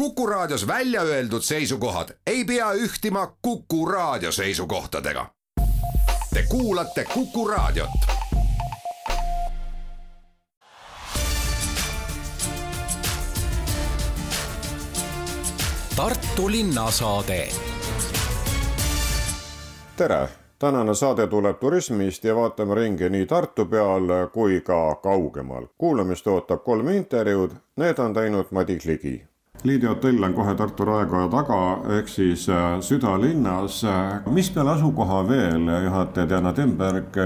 Kuku Raadios välja öeldud seisukohad ei pea ühtima Kuku Raadio seisukohtadega. Te kuulate Kuku Raadiot. Tartu linnasaade. tere, tänane saade tuleb turismist ja vaatame ringi nii Tartu peal kui ka kaugemal. kuulamist ootab kolm intervjuud, need on teinud Madis Ligi Liidi hotell on kohe Tartu Raekoja taga ehk siis äh, südalinnas. mis peale asukoha veel juhataja Diana Temberg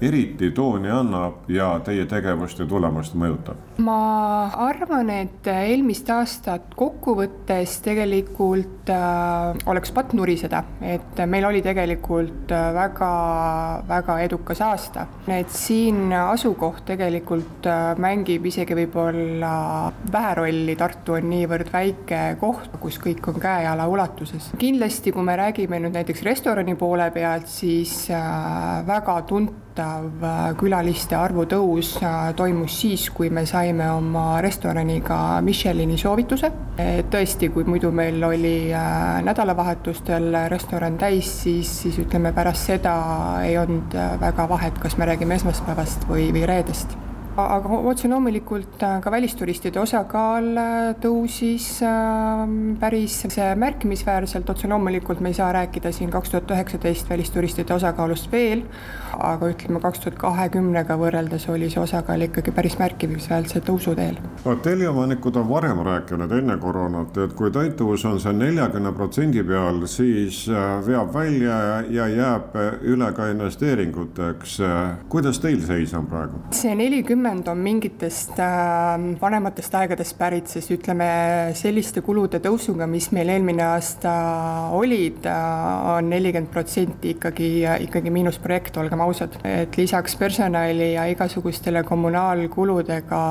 eriti tooni annab ja teie tegevust ja tulemust mõjutab? ma arvan, et eelmist aastat kokkuvõttes tegelikult äh, oleks patt nuriseda, et meil oli tegelikult väga-väga äh, edukas aasta. et siin asukoht tegelikult äh, mängib isegi võib-olla vähe rolli, Tartu on niivõrd väike koht, kus kõik on käe-jala ulatuses. kindlasti, kui me räägime nüüd näiteks restorani poole pealt, siis äh, väga tuntav äh, külaliste arvu tõus äh, toimus siis, kui me saime oma restoraniga Michelini soovituse. tõesti, kui muidu meil oli nädalavahetustel restoran täis, siis, siis ütleme pärast seda ei olnud väga vahet, kas me räägime esmaspäevast või, või reedest aga otse loomulikult äh, ka välisturistide osakaal äh, tõusis ähm, päris märkimisväärselt, otse loomulikult me ei saa rääkida siin kaks tuhat üheksateist välisturistide osakaalust veel, aga ütleme, kaks tuhat kahekümnega võrreldes oli see osakaal ikkagi päris märkimisväärse tõusuteel. hotelliomanikud on varem rääkinud enne koroonat, et kui täituvus on seal neljakümne protsendi peal, siis äh, veab välja ja jääb üle ka investeeringuteks. kuidas teil seis on praegu? see nelikümmend nelikümmend on mingitest äh, vanematest aegadest pärit, sest ütleme, selliste kulude tõusuga, mis meil eelmine aasta olid, äh, on nelikümmend protsenti ikkagi, ikkagi miinusprojekt, olgem ausad. et lisaks personali ja igasugustele kommunaalkuludega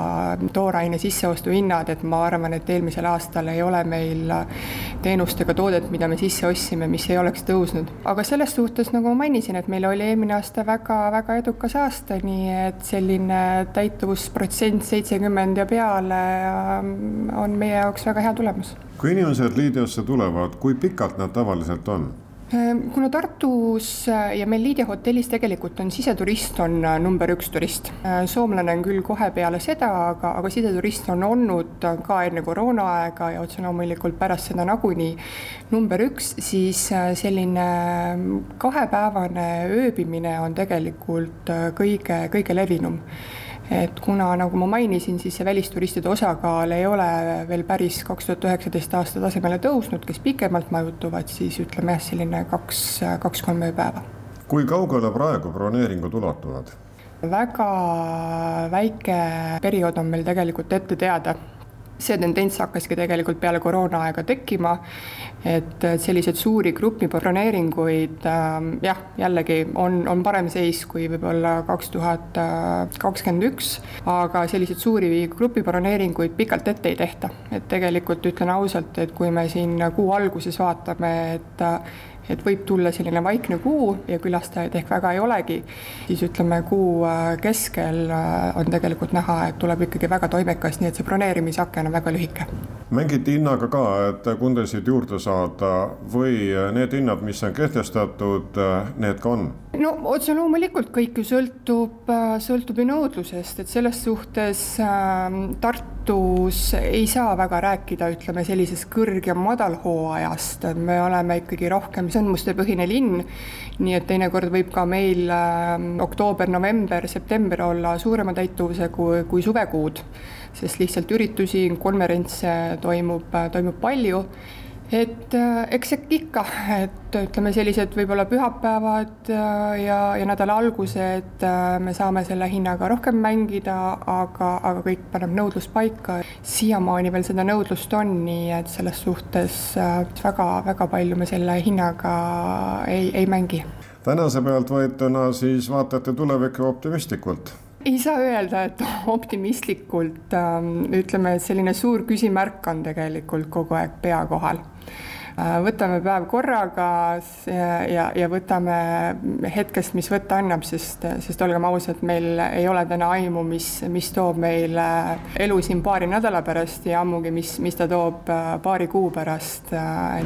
tooraine sisseostuhinnad, et ma arvan, et eelmisel aastal ei ole meil teenust ega toodet, mida me sisse ostsime, mis ei oleks tõusnud. aga selles suhtes, nagu ma mainisin, et meil oli eelmine aasta väga-väga edukas aasta, nii et selline täituvusprotsent seitsekümmend ja peale ähm, on meie jaoks väga hea tulemus. kui inimesed Liidiasse tulevad, kui pikalt nad tavaliselt on? Ehm, kuna Tartus äh, ja meil Liidia hotellis tegelikult on siseturist on äh, number üks turist. Äh, soomlane on küll kohe peale seda, aga, aga siseturist on olnud ka enne koroonaaega ja otse loomulikult pärast seda nagunii number üks, siis selline kahepäevane ööbimine on tegelikult kõige, kõige levinum et kuna, nagu ma mainisin, siis see välisturistide osakaal ei ole veel päris kaks tuhat üheksateist aasta tasemele tõusnud, kes pikemalt majutuvad, siis ütleme jah, selline kaks, kaks-kolm ööpäeva. kui kaugele praegu broneeringud ulatuvad? väga väike periood on meil tegelikult ette teada, see tendents hakkaski tegelikult peale koroonaaega tekkima, et selliseid suuri grupi broneeringuid äh, jah, jällegi on, on parem seis kui võib-olla kaks tuhat kakskümmend üks, aga selliseid suuri grupi broneeringuid pikalt ette ei tehta. et tegelikult ütlen ausalt, et kui me siin kuu alguses vaatame, et et võib tulla selline vaikne kuu ja külastajaid ehk väga ei olegi, siis ütleme, kuu äh, keskel äh, on tegelikult näha, et tuleb ikkagi väga toimekas, nii et see broneerimisaken on väga lühike. mängiti hinnaga ka, et kundasid juurde saada või need hinnad, mis on kehtestatud, need ka on? no otse loomulikult kõik ju sõltub, äh, sõltub ju nõudlusest, et selles suhtes äh, Tartus ei saa väga rääkida, ütleme sellisest kõrg- ja madalhooajast, et me oleme ikkagi rohkem sündmustepõhine linn. nii et teinekord võib ka meil äh, oktoober, november, september olla suurema täituvuse kui, kui suvekuud, sest lihtsalt üritusi, konverentse toimub, toimub palju et äh, eks ikka, et ütleme, sellised võib-olla pühapäevad äh, ja, ja nädala algused äh, me saame selle hinnaga rohkem mängida, aga, aga kõik paneb nõudlus paika. siiamaani veel seda nõudlust on, nii et selles suhtes väga-väga palju me selle hinnaga ei, ei mängi. tänase pealt võetuna siis vaatate tulevikku optimistlikult ei saa öelda, et optimistlikult, ähm, ütleme, selline suur küsimärk on tegelikult kogu aeg pea kohal võtame päev korraga ja, ja võtame hetkest, mis võtta annab, sest, sest olgem ausad, meil ei ole täna aimu, mis, mis toob meile elu siin paari nädala pärast ja ammugi, mis, mis ta toob paari kuu pärast.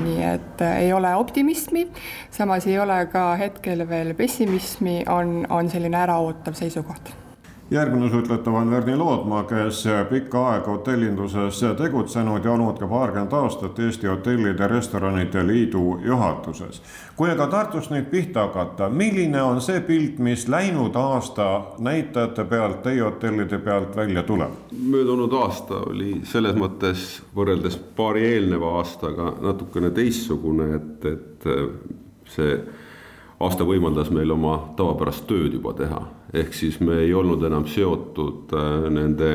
nii et ei ole optimismi, samas ei ole ka hetkel veel pessimismi, on, on selline äraootav seisukoht järgmine sutletav on Verni Lootmaa, kes pikka aega hotellinduses tegutsenud ja olnud ka paarkümmend aastat Eesti Hotellide Restoranide Liidu juhatuses. kui aga Tartust nüüd pihta hakata, milline on see pilt, mis läinud aasta näitajate pealt, teie hotellide pealt välja tuleb? möödunud aasta oli selles mõttes võrreldes paari eelneva aastaga natukene teistsugune, et, et see aasta võimaldas meil oma tavapärast tööd juba teha, ehk siis me ei olnud enam seotud äh, nende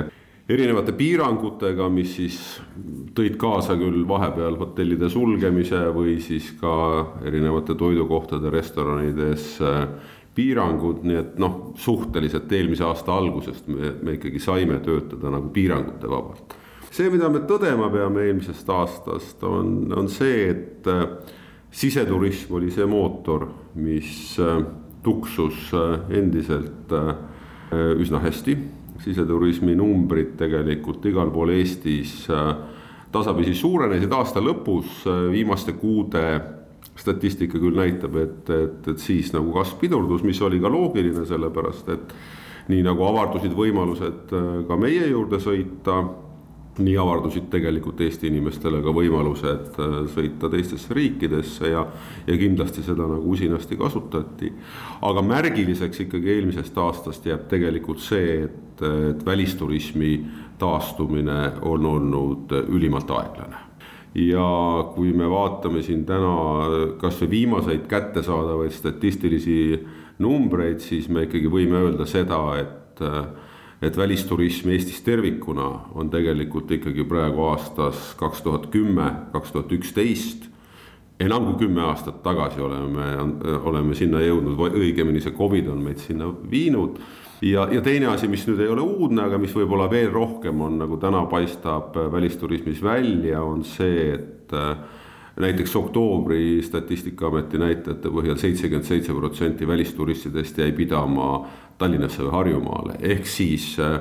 erinevate piirangutega, mis siis tõid kaasa küll vahepeal hotellide sulgemise või siis ka erinevate toidukohtade restoranides äh, piirangud, nii et noh, suhteliselt eelmise aasta algusest me, me ikkagi saime töötada nagu piirangute vabalt. see, mida me tõdema peame eelmisest aastast, on, on see, et äh, siseturism oli see mootor, mis äh, tuksus äh, endiselt äh, üsna hästi. siseturismi numbrid tegelikult igal pool Eestis tasapisi suurenesid aasta lõpus, viimaste kuude statistika küll näitab, et, et, et siis nagu kasv pidurdus, mis oli ka loogiline, sellepärast et nii nagu avardusid võimalused ka meie juurde sõita nii avardusid tegelikult Eesti inimestele ka võimalused äh, sõita teistesse riikidesse ja, ja kindlasti seda nagu usinasti kasutati. aga märgiliseks ikkagi eelmisest aastast jääb tegelikult see, et, et välisturismi taastumine on olnud ülimalt aeglane ja kui me vaatame siin täna kasvõi viimaseid kättesaadavaid statistilisi numbreid, siis me ikkagi võime öelda seda, et et välisturism Eestis tervikuna on tegelikult ikkagi praegu aastas kaks tuhat kümme, kaks tuhat üksteist enam kui kümme aastat tagasi oleme, oleme sinna jõudnud, õigemini see Covid on meid sinna viinud. ja, ja teine asi, mis nüüd ei ole uudne, aga mis võib-olla veel rohkem on nagu täna paistab välisturismis välja, on see, et äh, näiteks oktoobri Statistikaameti näitajate põhjal seitsekümmend seitse protsenti välisturistidest jäi pidama Tallinnasse või Harjumaale, ehk siis äh,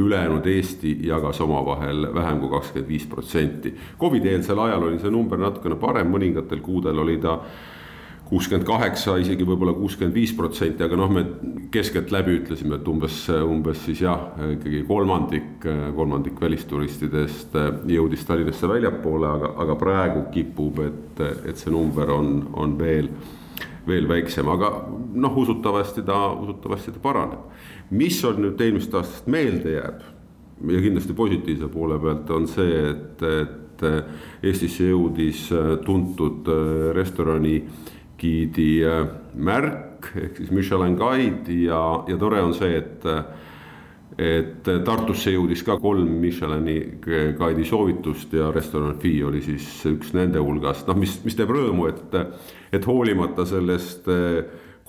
ülejäänud Eesti jagas omavahel vähem kui kakskümmend viis protsenti. Covidi-eelsel ajal oli see number natukene parem, mõningatel kuudel oli ta kuuskümmend kaheksa, isegi võib-olla kuuskümmend viis protsenti, aga noh, me keskeltläbi ütlesime, et umbes, umbes siis jah, ikkagi kolmandik, kolmandik välisturistidest jõudis Tallinnasse väljapoole, aga, aga praegu kipub, et, et see number on, on veel veel väiksem, aga noh, usutavasti ta, usutavasti ta paraneb. mis on nüüd eelmisest aastast meelde jääb ja kindlasti positiivse poole pealt on see, et, et Eestisse jõudis tuntud restorani giidi märk ehk siis Michelin guide ja, ja tore on see, et et Tartusse jõudis ka kolm Michelini guide'i soovitust ja restoran Fi oli siis üks nende hulgast, noh, mis, mis teeb rõõmu, et, et hoolimata sellest eh,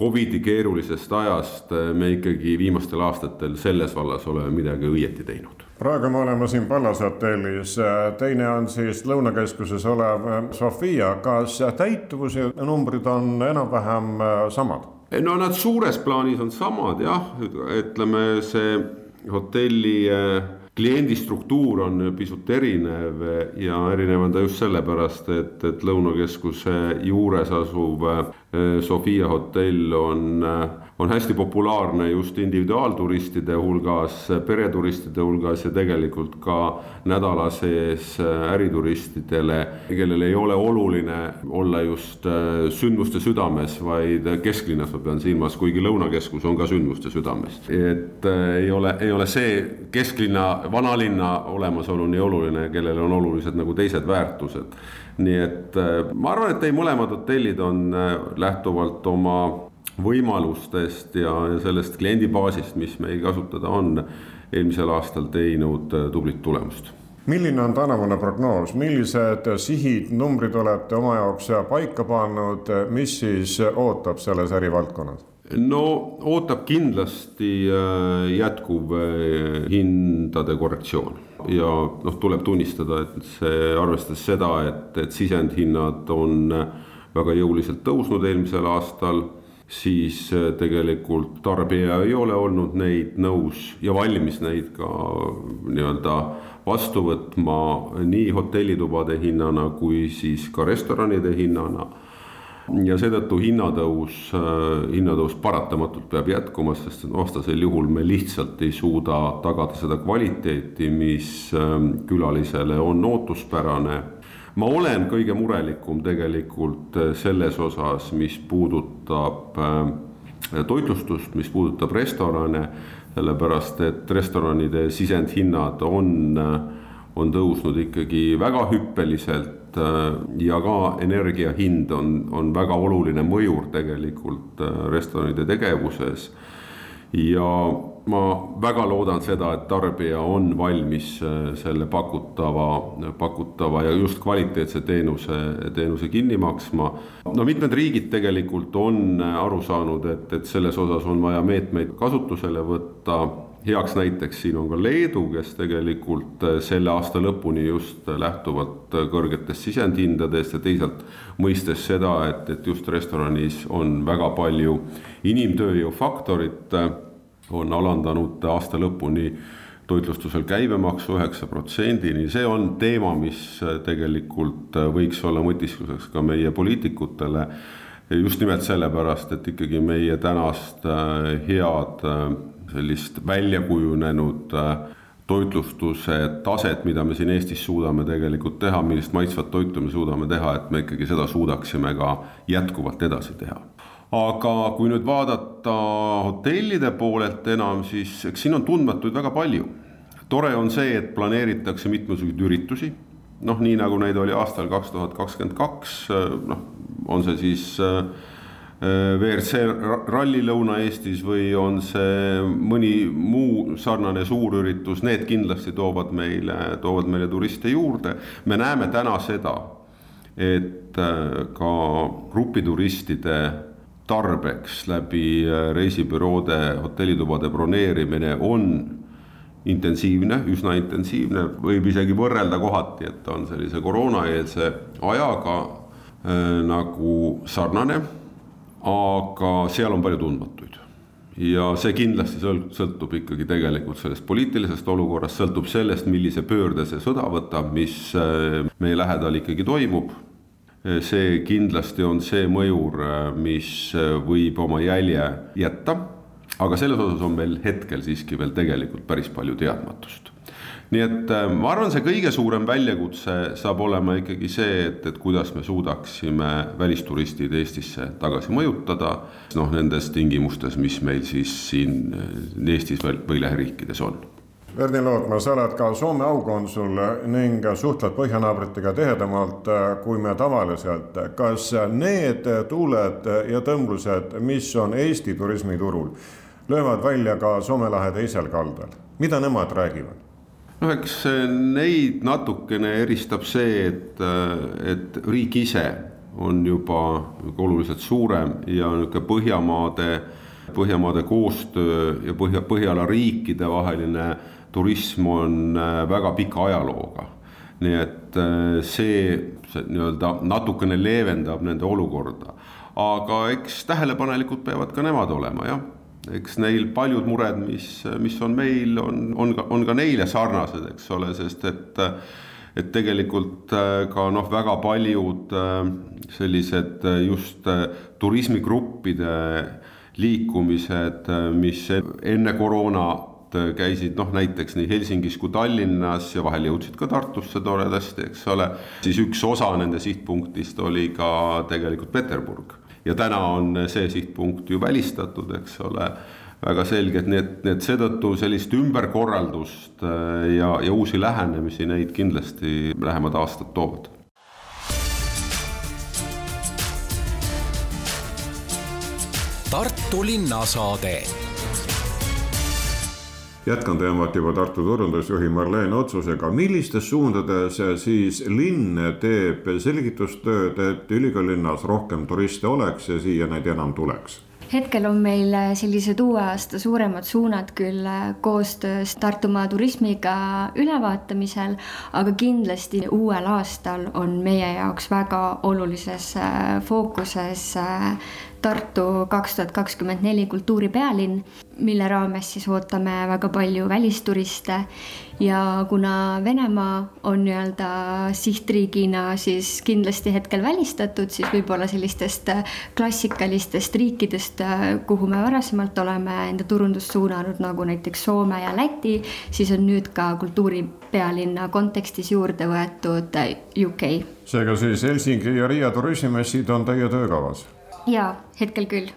Covidi keerulisest ajast eh, me ikkagi viimastel aastatel selles vallas oleme midagi õieti teinud. praegu me oleme siin Pallase hotellis, teine on siis Lõunakeskuses olev Sofia, kas täituvuse numbrid on enam-vähem samad? no nad suures plaanis on samad jah, ütleme see hotelli äh, kliendi struktuur on pisut erinev ja erinev on ta just sellepärast, et, et Lõunakeskuse juures asuv äh, Sofia hotell on äh, on hästi populaarne just individuaalturistide hulgas, pereturistide hulgas ja tegelikult ka nädala sees ärituristidele, kellel ei ole oluline olla just äh, sündmuste südames, vaid kesklinnas ma pean silmas, kuigi Lõunakeskus on ka sündmuste südames. et äh, ei ole, ei ole see kesklinna, vanalinna olemasolu nii oluline, kellel on olulised nagu teised väärtused nii et äh, ma arvan, et ei, mõlemad hotellid on lähtuvalt oma võimalustest ja, sellest kliendibaasist, mis meil kasutada on, eelmisel aastal teinud äh, tublit tulemust. Milline on tänavune prognoos, millised sihid, numbrid olete oma jaoks paika pannud, mis siis ootab selles ärivaldkonnas? no ootab kindlasti äh, jätkuv äh, hindade korrektsioon ja noh, tuleb tunnistada, et see arvestades seda, et, et sisendhinnad on väga jõuliselt tõusnud eelmisel aastal, siis tegelikult tarbija ei ole olnud neid nõus ja valmis neid ka nii-öelda vastu võtma nii hotellitubade hinnana kui siis ka restoranide hinnana ja seetõttu hinnatõus, äh, hinnatõus paratamatult peab jätkuma, sest vastasel juhul me lihtsalt ei suuda tagada seda kvaliteeti, mis ähm, külalisele on ootuspärane. ma olen kõige murelikum tegelikult äh, selles osas, mis puudutab äh, toitlustust, mis puudutab restorane, sellepärast et restoranide sisendhinnad on, on tõusnud ikkagi väga hüppeliselt Äh, ja ka energia hind on, on väga oluline mõjur tegelikult äh, restoranide tegevuses. ja ma väga loodan seda, et tarbija on valmis äh, selle pakutava, pakutava ja just kvaliteetse teenuse, teenuse kinni maksma. no mitmed riigid tegelikult on aru saanud, et, et selles osas on vaja meetmeid kasutusele võtta heaks näiteks siin on ka Leedu, kes tegelikult äh, selle aasta lõpuni just lähtuvalt äh, kõrgetest sisendhindadest ja teisalt mõistes seda, et, et just restoranis on väga palju inimtööjõu faktorit, äh, on alandanud aasta lõpuni toitlustusel käibemaksu üheksa protsendini, see on teema, mis tegelikult võiks olla mõtiskluseks ka meie poliitikutele. just nimelt sellepärast, et ikkagi meie tänast head sellist välja kujunenud äh, toitlustuse taset, mida me siin Eestis suudame tegelikult teha, millist maitsvat toitu me suudame teha, et me ikkagi seda suudaksime ka jätkuvalt edasi teha. aga kui nüüd vaadata hotellide poolelt enam, siis eks siin on tundmatuid väga palju. tore on see, et planeeritakse mitmesuguseid üritusi, noh, nii nagu neid oli aastal kaks tuhat kakskümmend kaks, noh, on see siis äh, Äh, WRC ralli Lõuna-Eestis või on see mõni muu sarnane suurüritus, need kindlasti toovad meile, toovad meile turiste juurde. me näeme täna seda, et äh, ka grupituristide tarbeks läbi äh, reisibüroode hotellitubade broneerimine on intensiivne, üsna intensiivne, võib isegi võrrelda kohati, et on sellise koroonaeelse ajaga äh, nagu sarnane aga seal on palju tundmatuid. ja see kindlasti sõltub ikkagi tegelikult sellest poliitilisest olukorrast, sõltub sellest, millise pöörde see sõda võtab, mis äh, meie lähedal ikkagi toimub. see kindlasti on see mõjur, äh, mis äh, võib oma jälje jätta, aga selles osas on meil hetkel siiski veel tegelikult päris palju teadmatust nii et äh, ma arvan, see kõige suurem väljakutse saab olema ikkagi see, et, et kuidas me suudaksime välisturistid Eestisse tagasi mõjutada. noh, nendes tingimustes, mis meil siis siin äh, Eestis või lähiriikides on Verdi Lootma, sa oled ka Soome aukonsul ning suhtled põhjanaabritega tihedamalt äh, kui me tavaliselt. kas need tuuled ja tõmblused, mis on Eesti turismiturul, löövad välja ka Soome lahe teisel kaldal, mida nemad räägivad? Noh, eks neid natukene eristab see, et, et riik ise on juba oluliselt suurem ja niisugune Põhjamaade, Põhjamaade koostöö ja Põhja, Põhjala riikide vaheline turism on äh, väga pika ajalooga. nii et äh, see, see nii-öelda natukene leevendab nende olukorda, aga eks tähelepanelikud peavad ka nemad olema, jah eks neil paljud mured, mis, mis on meil, on, on ka, on ka neile sarnased, eks ole, sest et et tegelikult äh, ka noh, väga paljud äh, sellised äh, just turismigruppide liikumised, mis enne koroonat käisid noh, näiteks nii Helsingis kui Tallinnas ja vahel jõudsid ka Tartusse toredasti, eks ole, siis üks osa nende sihtpunktist oli ka tegelikult Peterburg ja täna on see sihtpunkt ju välistatud, eks ole väga selgelt, nii et, nii et seetõttu sellist ümberkorraldust äh, ja, ja uusi lähenemisi, neid kindlasti lähemad aastad toovad. Tartu linnasaade jätkan teemat juba Tartu turundusjuhi Marleen otsusega, millistes suundades siis linn teeb selgitustööd, et ülikoolilinnas rohkem turiste oleks ja siia neid enam tuleks? hetkel on meil sellised uue aasta suuremad suunad küll koostöös Tartumaa turismiga ülevaatamisel, aga kindlasti uuel aastal on meie jaoks väga olulises fookuses Tartu kaks tuhat kakskümmend neli kultuuripealinn, mille raames siis ootame väga palju välisturiste ja kuna Venemaa on nii-öelda sihtriigina siis kindlasti hetkel välistatud, siis võib-olla sellistest klassikalistest riikidest, kuhu me varasemalt oleme enda turundust suunanud, nagu näiteks Soome ja Läti, siis on nüüd ka kultuuripealinna kontekstis juurde võetud UK. seega siis Helsingi ja Riia turismimessid on teie töökavas jaa, hetkel küll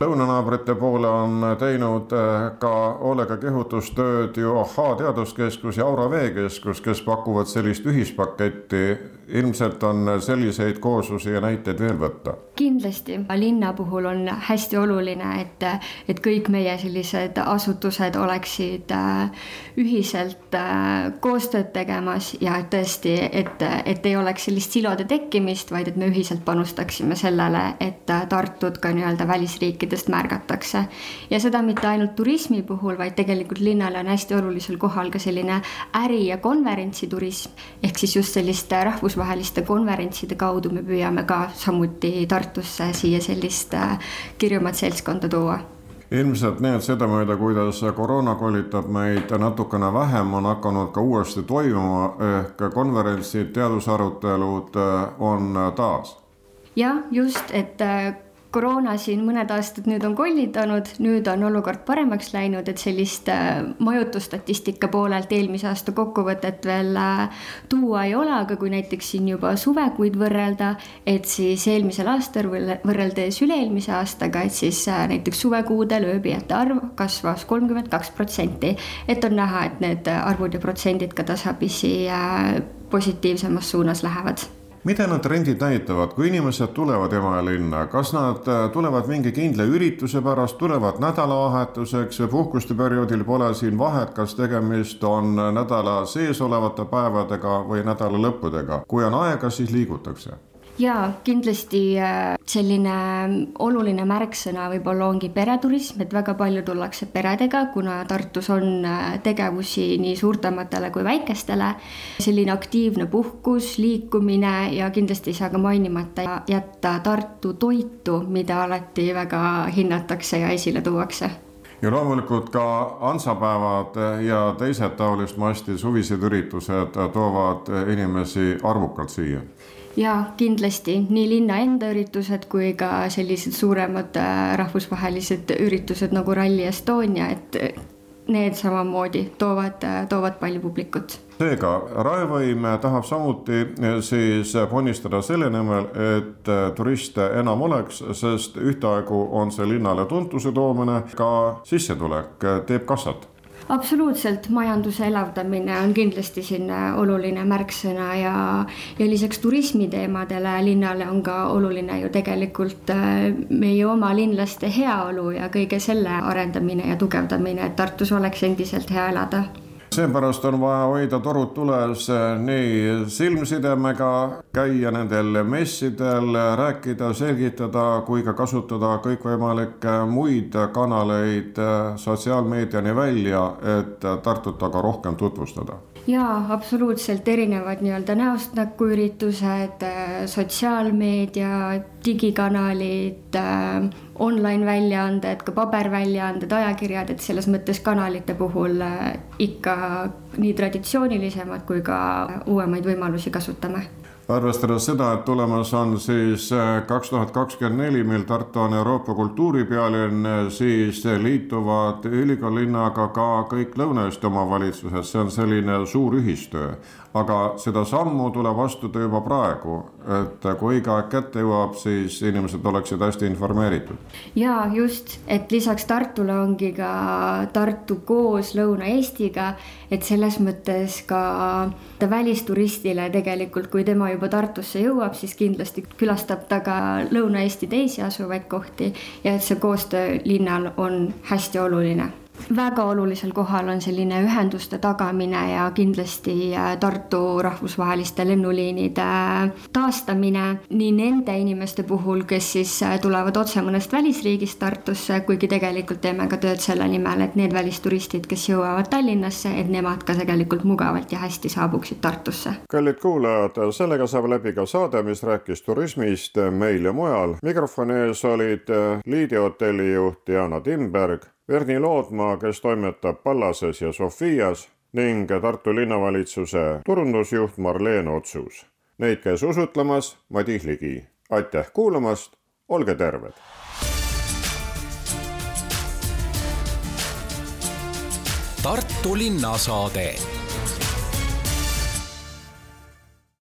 lõunanaabrite poole on teinud eh, ka hoolega kehutustööd ju Ahhaa Teaduskeskus ja Aura Veekeskus, kes pakuvad sellist ühispaketti. ilmselt on selliseid kooslusi ja näiteid veel võtta. kindlasti, linna puhul on hästi oluline, et, et kõik meie sellised asutused oleksid eh, ühiselt eh, koostööd tegemas ja tõesti, et, et ei oleks sellist silode tekkimist, vaid et me ühiselt panustaksime sellele, et Tartut ka nii-öelda välisriikide riikidest märgatakse. ja seda mitte ainult turismi puhul, vaid tegelikult linnale on hästi olulisel kohal ka selline äri- ja konverentsiturism. ehk siis just selliste rahvusvaheliste konverentside kaudu me püüame ka samuti Tartusse siia sellist äh, kirjumat seltskonda tuua ilmselt need sedamööda, kuidas koroona kolitab meid natukene vähem, on hakanud ka uuesti toimuma, ehk konverentsid, teadusarutelud äh, on taas. jah, just, et äh, koroona siin mõned aastad nüüd on kollitanud, nüüd on olukord paremaks läinud, et sellist äh, majutusstatistika poolelt eelmise aasta kokkuvõtet veel äh, tuua ei ole, aga kui näiteks siin juba suvekuid võrrelda, et siis eelmisel aastal võrreldes üle-eelmise aastaga, et siis äh, näiteks suvekuudel ööbijate arv kasvas kolmkümmend kaks protsenti. et on näha, et need arvud ja protsendid ka tasapisi positiivsemas suunas lähevad mida need trendid näitavad, kui inimesed tulevad Emajõe linna, kas nad äh, tulevad mingi kindla ürituse pärast, tulevad nädalavahetuseks? Või puhkuste perioodil pole siin vahet, kas tegemist on nädala sees olevate päevadega või nädala lõppudega, kui on aega, siis liigutakse jaa, kindlasti äh, selline oluline märksõna võib-olla ongi pereturism, et väga palju tullakse peredega, kuna Tartus on äh, tegevusi nii suurtematele kui väikestele. selline aktiivne puhkus, liikumine ja kindlasti ei saa ka mainimata jätta Tartu toitu, mida alati väga hinnatakse ja esile tuuakse ja loomulikult ka Hansapäevad ja teised taolist masti suvised üritused toovad inimesi arvukalt siia jaa, kindlasti nii linna enda üritused kui ka sellised suuremad äh, rahvusvahelised üritused nagu Rally Estonia, et need samamoodi toovad, äh, toovad palju publikut. seega Raevuim tahab samuti äh, siis ponnistada selle nimel, et turiste enam oleks, sest ühtaegu on see linnale tuntuse toomine, ka sissetulek teeb kassat absoluutselt, majanduse elavdamine on kindlasti siin oluline märksõna ja, ja lisaks turismiteemadele linnale on ka oluline ju tegelikult äh, meie oma linlaste heaolu ja kõige selle arendamine ja tugevdamine, et Tartus oleks endiselt hea elada seepärast on vaja hoida torud tules nii silmsidemega, käia nendel messidel, rääkida, selgitada, kui ka kasutada kõikvõimalikke muid kanaleid sotsiaalmeediani välja, et Tartut aga rohkem tutvustada. Jaa, absoluutselt erinevad nii-öelda näost näkku üritused, sotsiaalmeedia, digikanalid, online väljaanded, ka paberväljaanded, ajakirjad, et selles mõttes kanalite puhul ikka nii traditsioonilisemad kui ka uuemaid võimalusi kasutame. Arvestades seda, et tulemas on siis äh, kaks tuhat kakskümmend neli, mil Tartu on Euroopa kultuuripealinn, siis liituvad ülikoolilinnaga ka kõik Lõuna-Eesti omavalitsused, see on selline suur ühistöö aga seda sammu tuleb astuda juba praegu, et kui õige aeg kätte jõuab, siis inimesed oleksid hästi informeeritud. ja just, et lisaks Tartule ongi ka Tartu koos Lõuna-Eestiga, et selles mõttes ka välisturistile tegelikult, kui tema juba Tartusse jõuab, siis kindlasti külastab ta ka Lõuna-Eesti teisi asuvaid kohti ja et see koostöö linnal on hästi oluline väga olulisel kohal on selline ühenduste tagamine ja kindlasti äh, Tartu rahvusvaheliste lennuliinide taastamine nii nende inimeste puhul, kes siis tulevad otse mõnest välisriigist Tartusse, kuigi tegelikult teeme ka tööd selle nimel, et need välisturistid, kes jõuavad Tallinnasse, et nemad ka tegelikult mugavalt ja hästi saabuksid Tartusse. kallid kuulajad, sellega saab läbi ka saade, mis rääkis turismist meil ja mujal. mikrofoni ees olid Liidi hotelli juht Jana Timberg, Verni Lootmaa, kes toimetab Pallases ja Sofias ning Tartu linnavalitsuse turundusjuht Marleen Otsus. Neid käis usutlemas Madis Ligi. aitäh kuulamast, olge terved! Tartu linnasaade